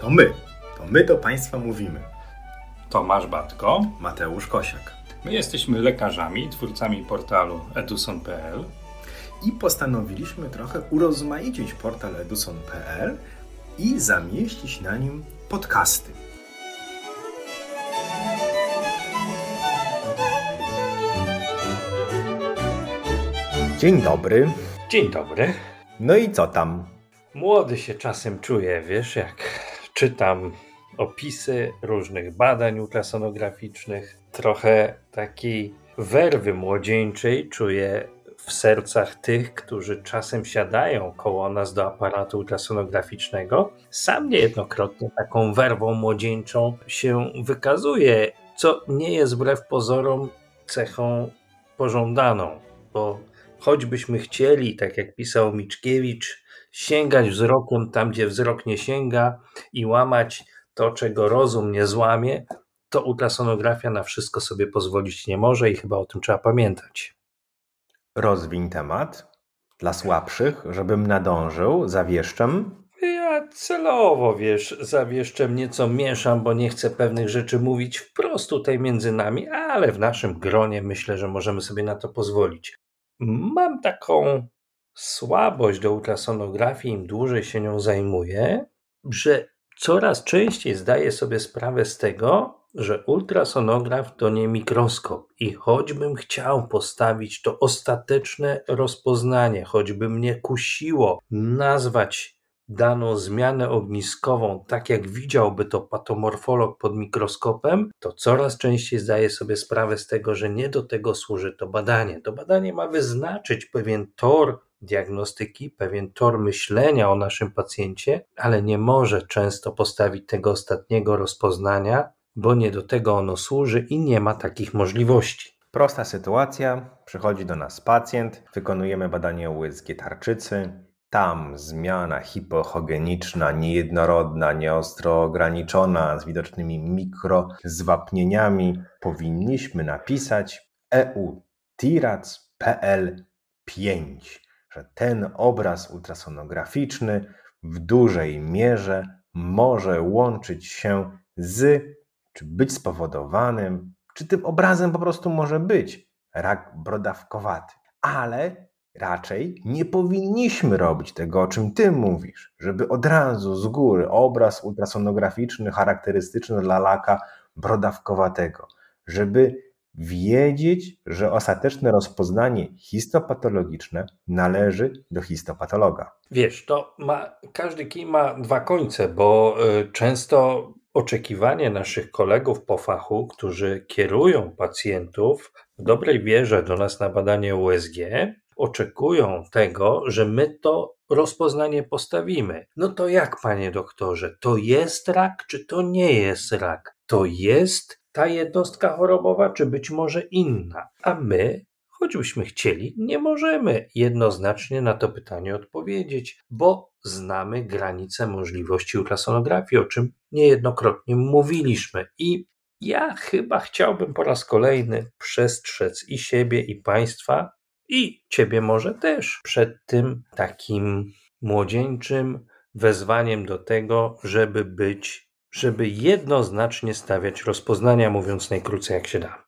To my. To my do Państwa mówimy. Tomasz Batko. Mateusz Kosiak. My jesteśmy lekarzami, twórcami portalu eduson.pl I postanowiliśmy trochę urozmaicić portal eduson.pl i zamieścić na nim podcasty. Dzień dobry. Dzień dobry. No i co tam? Młody się czasem czuję, wiesz, jak czytam opisy różnych badań ultrasonograficznych, trochę takiej werwy młodzieńczej czuję w sercach tych, którzy czasem siadają koło nas do aparatu ultrasonograficznego. Sam niejednokrotnie taką werwą młodzieńczą się wykazuje, co nie jest wbrew pozorom cechą pożądaną, bo choćbyśmy chcieli, tak jak pisał Mickiewicz, sięgać wzrokiem tam, gdzie wzrok nie sięga i łamać to, czego rozum nie złamie, to ultrasonografia na wszystko sobie pozwolić nie może i chyba o tym trzeba pamiętać. Rozwiń temat dla słabszych, żebym nadążył, zawieszczem. Ja celowo, wiesz, zawieszczem nieco mieszam, bo nie chcę pewnych rzeczy mówić wprost tutaj między nami, ale w naszym gronie myślę, że możemy sobie na to pozwolić. Mam taką słabość do ultrasonografii, im dłużej się nią zajmuję, że coraz częściej zdaję sobie sprawę z tego, że ultrasonograf to nie mikroskop i choćbym chciał postawić to ostateczne rozpoznanie, choćby mnie kusiło nazwać daną zmianę ogniskową tak, jak widziałby to patomorfolog pod mikroskopem, to coraz częściej zdaję sobie sprawę z tego, że nie do tego służy to badanie. To badanie ma wyznaczyć pewien tor diagnostyki, pewien tor myślenia o naszym pacjencie, ale nie może często postawić tego ostatniego rozpoznania, bo nie do tego ono służy i nie ma takich możliwości. Prosta sytuacja, przychodzi do nas pacjent, wykonujemy badanie USG tarczycy, tam zmiana hipochogeniczna, niejednorodna, nieostro ograniczona, z widocznymi mikrozwapnieniami. Powinniśmy napisać EU TIRAC PL5, że ten obraz ultrasonograficzny w dużej mierze może łączyć się z, czy być spowodowanym, czy tym obrazem po prostu może być rak brodawkowaty. Ale raczej nie powinniśmy robić tego, o czym ty mówisz, żeby od razu z góry obraz ultrasonograficzny charakterystyczny dla laka brodawkowatego, żeby wiedzieć, że ostateczne rozpoznanie histopatologiczne należy do histopatologa. Wiesz, to ma, każdy kij ma dwa końce, bo y, często oczekiwanie naszych kolegów po fachu, którzy kierują pacjentów w dobrej wierze do nas na badanie USG, oczekują tego, że my to rozpoznanie postawimy. No to jak, panie doktorze, to jest rak, czy to nie jest rak? To jest ta jednostka chorobowa, czy być może inna? A my, choćbyśmy chcieli, nie możemy jednoznacznie na to pytanie odpowiedzieć, bo znamy granice możliwości ultrasonografii, o czym niejednokrotnie mówiliśmy. I ja chyba chciałbym po raz kolejny przestrzec i siebie, i państwa, i ciebie może też przed tym takim młodzieńczym wezwaniem do tego, żeby być, żeby jednoznacznie stawiać rozpoznania, mówiąc najkrócej jak się da.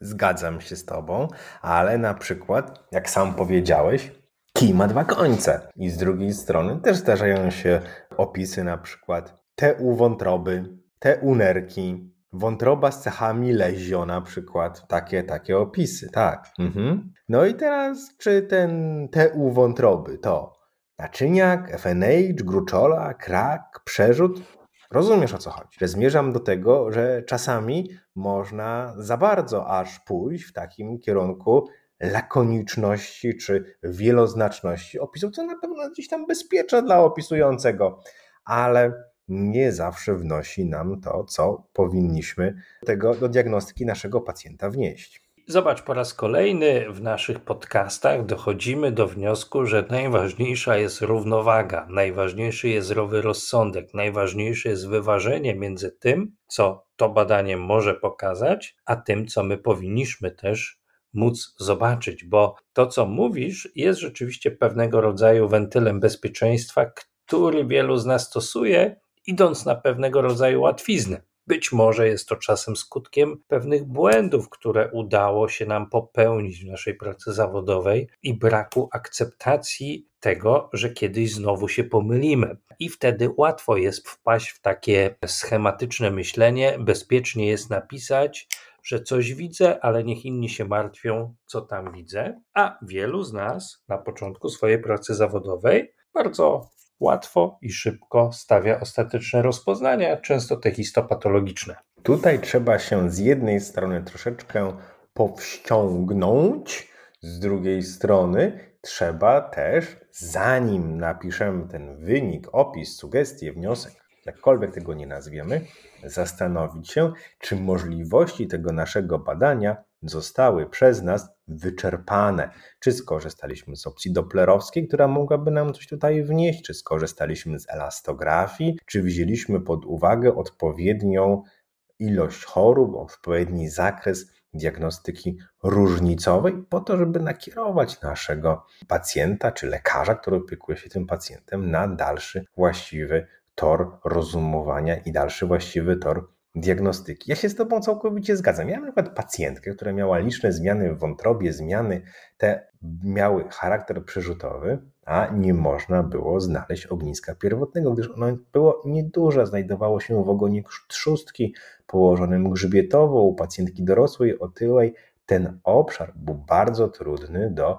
Zgadzam się z Tobą, ale na przykład, jak sam powiedziałeś, kij ma dwa końce. I z drugiej strony też zdarzają się opisy na przykład TU wątroby, TU nerki, Wątroba z cechami lezio na przykład. Takie, takie opisy, tak. Mhm. No i teraz, czy ten TU wątroby to naczyniak, FNH, gruczola, krak, przerzut? Rozumiesz o co chodzi? Że zmierzam do tego, że czasami można za bardzo aż pójść w takim kierunku lakoniczności czy wieloznaczności opisu, co na pewno gdzieś tam bezpieczne dla opisującego, ale nie zawsze wnosi nam to, co powinniśmy tego do diagnostyki naszego pacjenta wnieść. Zobacz, po raz kolejny w naszych podcastach. Dochodzimy do wniosku, że najważniejsza jest równowaga, najważniejszy jest zdrowy rozsądek, najważniejsze jest wyważenie między tym, co to badanie może pokazać, a tym, co my powinniśmy też móc zobaczyć, bo to, co mówisz, jest rzeczywiście pewnego rodzaju wentylem bezpieczeństwa, który wielu z nas stosuje idąc na pewnego rodzaju łatwiznę. Być może jest to czasem skutkiem pewnych błędów, które udało się nam popełnić w naszej pracy zawodowej i braku akceptacji tego, że kiedyś znowu się pomylimy. I wtedy łatwo jest wpaść w takie schematyczne myślenie. Bezpiecznie jest napisać, że coś widzę, ale niech inni się martwią, co tam widzę. A wielu z nas na początku swojej pracy zawodowej bardzo łatwo i szybko stawia ostateczne rozpoznania, często te histopatologiczne. Tutaj trzeba się z jednej strony troszeczkę powściągnąć, z drugiej strony trzeba też, zanim napiszemy ten wynik, opis, sugestie, wniosek, jakkolwiek tego nie nazwiemy, zastanowić się, czy możliwości tego naszego badania zostały przez nas wyczerpane. Czy skorzystaliśmy z opcji doplerowskiej, która mogłaby nam coś tutaj wnieść, czy skorzystaliśmy z elastografii, czy wzięliśmy pod uwagę odpowiednią ilość chorób, odpowiedni zakres diagnostyki różnicowej, po to, żeby nakierować naszego pacjenta czy lekarza, który opiekuje się tym pacjentem, na dalszy właściwy tor rozumowania i dalszy właściwy tor diagnostyki. Ja się z Tobą całkowicie zgadzam. Miałem na przykład pacjentkę, która miała liczne zmiany w wątrobie, zmiany te miały charakter przerzutowy, a nie można było znaleźć ogniska pierwotnego, gdyż ono było nieduże, znajdowało się w ogonie trzustki położonym grzbietowo u pacjentki dorosłej, otyłej. Ten obszar był bardzo trudny do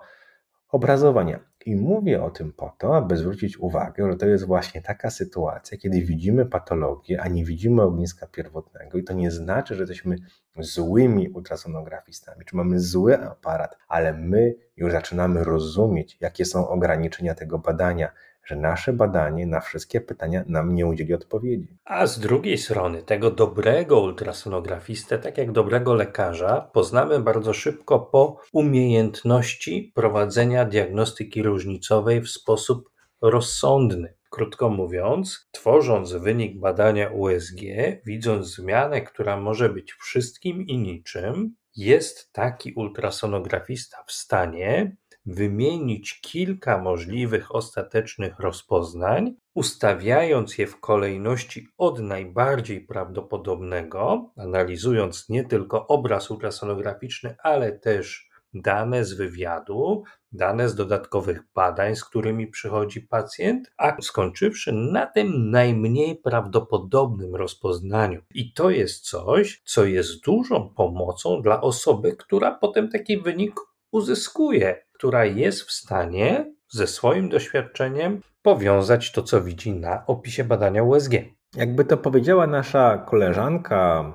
obrazowania. I mówię o tym po to, aby zwrócić uwagę, że to jest właśnie taka sytuacja, kiedy widzimy patologię, a nie widzimy ogniska pierwotnego. I to nie znaczy, że jesteśmy złymi ultrasonografistami, czy mamy zły aparat, ale my już zaczynamy rozumieć, jakie są ograniczenia tego badania, że nasze badanie na wszystkie pytania nam nie udzieli odpowiedzi. A z drugiej strony, tego dobrego ultrasonografistę, tak jak dobrego lekarza, poznamy bardzo szybko po umiejętności prowadzenia diagnostyki różnicowej w sposób rozsądny. Krótko mówiąc, tworząc wynik badania USG, widząc zmianę, która może być wszystkim i niczym, jest taki ultrasonografista w stanie wymienić kilka możliwych ostatecznych rozpoznań, ustawiając je w kolejności od najbardziej prawdopodobnego, analizując nie tylko obraz ultrasonograficzny, ale też dane z wywiadu, dane z dodatkowych badań, z którymi przychodzi pacjent, a skończywszy na tym najmniej prawdopodobnym rozpoznaniu. I to jest coś, co jest dużą pomocą dla osoby, która potem taki wynik uzyskuje która jest w stanie ze swoim doświadczeniem powiązać to, co widzi na opisie badania USG. Jakby to powiedziała nasza koleżanka,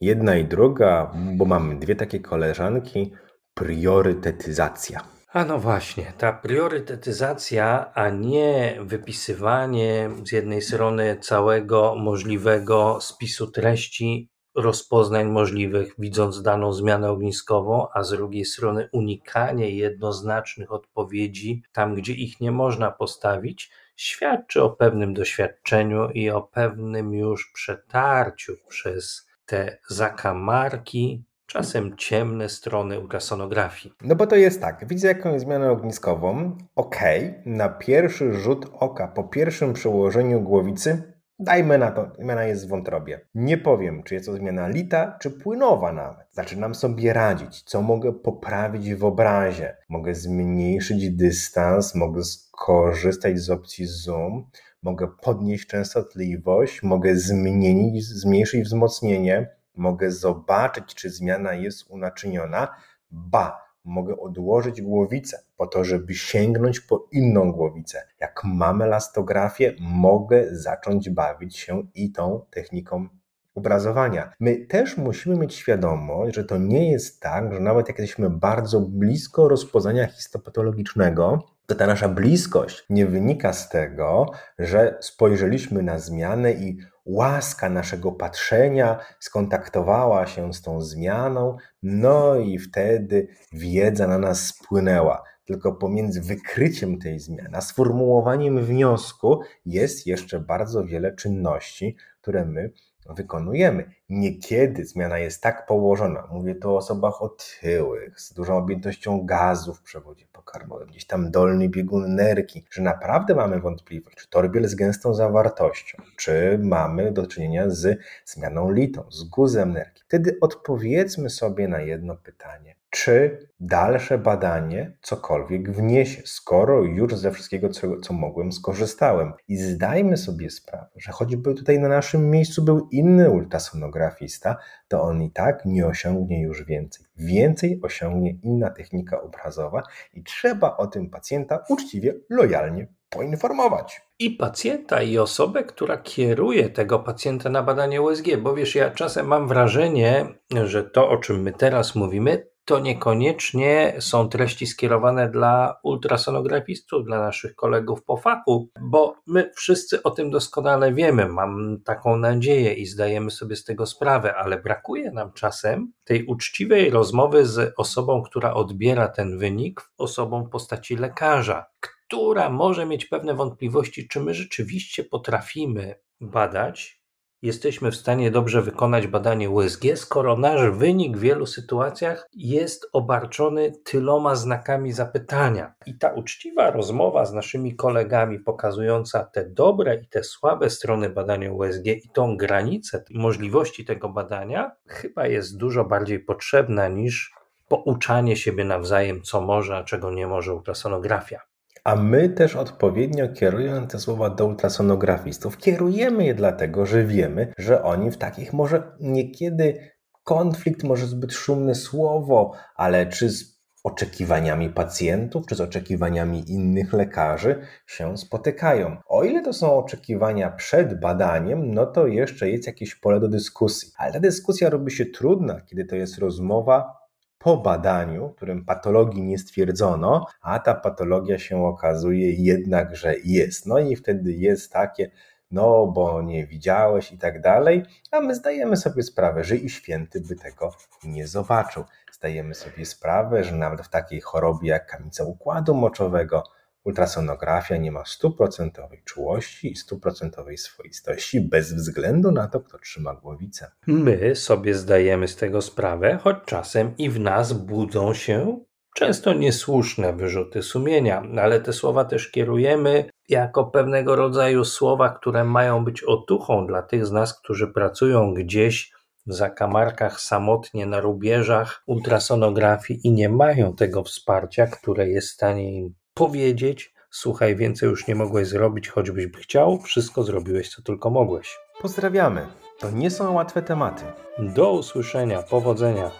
jedna i druga, bo mamy dwie takie koleżanki, priorytetyzacja. A no właśnie, ta priorytetyzacja, a nie wypisywanie z jednej strony całego możliwego spisu treści rozpoznań możliwych, widząc daną zmianę ogniskową, a z drugiej strony unikanie jednoznacznych odpowiedzi tam, gdzie ich nie można postawić, świadczy o pewnym doświadczeniu i o pewnym już przetarciu przez te zakamarki, czasem ciemne strony ultrasonografii. No bo to jest tak, widzę jakąś zmianę ogniskową, ok, na pierwszy rzut oka, po pierwszym przełożeniu głowicy Dajmy na to, zmiana jest w wątrobie. Nie powiem, czy jest to zmiana lita, czy płynowa nawet. Zaczynam sobie radzić, co mogę poprawić w obrazie. Mogę zmniejszyć dystans, mogę skorzystać z opcji zoom, mogę podnieść częstotliwość, mogę zmienić, zmniejszyć wzmocnienie, mogę zobaczyć, czy zmiana jest unaczyniona. Ba, mogę odłożyć głowicę po to, żeby sięgnąć po inną głowicę. Jak mam elastografię, mogę zacząć bawić się i tą techniką obrazowania. My też musimy mieć świadomość, że to nie jest tak, że nawet jak jesteśmy bardzo blisko rozpoznania histopatologicznego, to ta nasza bliskość nie wynika z tego, że spojrzeliśmy na zmianę i łaska naszego patrzenia skontaktowała się z tą zmianą, no i wtedy wiedza na nas spłynęła. Tylko pomiędzy wykryciem tej zmiany a sformułowaniem wniosku jest jeszcze bardzo wiele czynności, które my wykonujemy. niekiedy zmiana jest tak położona, mówię tu o osobach otyłych, z dużą objętością gazu w przewodzie pokarmowym, gdzieś tam dolny biegun nerki, że naprawdę mamy wątpliwość, czy torbiel z gęstą zawartością, czy mamy do czynienia z zmianą litą, z guzem nerki. Wtedy odpowiedzmy sobie na jedno pytanie czy dalsze badanie cokolwiek wniesie, skoro już ze wszystkiego, co, co mogłem, skorzystałem. I zdajmy sobie sprawę, że choćby tutaj na naszym miejscu był inny ultrasonografista, to on i tak nie osiągnie już więcej. Więcej osiągnie inna technika obrazowa i trzeba o tym pacjenta uczciwie, lojalnie poinformować. I pacjenta, i osobę, która kieruje tego pacjenta na badanie USG, bo wiesz, ja czasem mam wrażenie, że to, o czym my teraz mówimy, to niekoniecznie są treści skierowane dla ultrasonografistów, dla naszych kolegów po fachu, bo my wszyscy o tym doskonale wiemy, mam taką nadzieję i zdajemy sobie z tego sprawę, ale brakuje nam czasem tej uczciwej rozmowy z osobą, która odbiera ten wynik, osobą w postaci lekarza, która może mieć pewne wątpliwości, czy my rzeczywiście potrafimy badać jesteśmy w stanie dobrze wykonać badanie USG, skoro nasz wynik w wielu sytuacjach jest obarczony tyloma znakami zapytania. I ta uczciwa rozmowa z naszymi kolegami, pokazująca te dobre i te słabe strony badania USG i tą granicę możliwości tego badania, chyba jest dużo bardziej potrzebna niż pouczanie siebie nawzajem, co może, a czego nie może ultrasonografia. A my też odpowiednio kierując te słowa do ultrasonografistów, kierujemy je dlatego, że wiemy, że oni w takich może niekiedy konflikt, może zbyt szumne słowo, ale czy z oczekiwaniami pacjentów, czy z oczekiwaniami innych lekarzy się spotykają. O ile to są oczekiwania przed badaniem, no to jeszcze jest jakieś pole do dyskusji. Ale ta dyskusja robi się trudna, kiedy to jest rozmowa po badaniu, którym patologii nie stwierdzono, a ta patologia się okazuje jednak, że jest. No i wtedy jest takie, no bo nie widziałeś i tak dalej, a my zdajemy sobie sprawę, że i święty by tego nie zobaczył. Zdajemy sobie sprawę, że nawet w takiej chorobie jak kamica układu moczowego Ultrasonografia nie ma stuprocentowej czułości i stuprocentowej swoistości bez względu na to, kto trzyma głowicę. My sobie zdajemy z tego sprawę, choć czasem i w nas budzą się często niesłuszne wyrzuty sumienia, ale te słowa też kierujemy jako pewnego rodzaju słowa, które mają być otuchą dla tych z nas, którzy pracują gdzieś w zakamarkach samotnie na rubieżach ultrasonografii i nie mają tego wsparcia, które jest w stanie im powiedzieć: Słuchaj, więcej już nie mogłeś zrobić, choćbyś chciał, wszystko zrobiłeś, co tylko mogłeś. Pozdrawiamy. To nie są łatwe tematy. Do usłyszenia, powodzenia.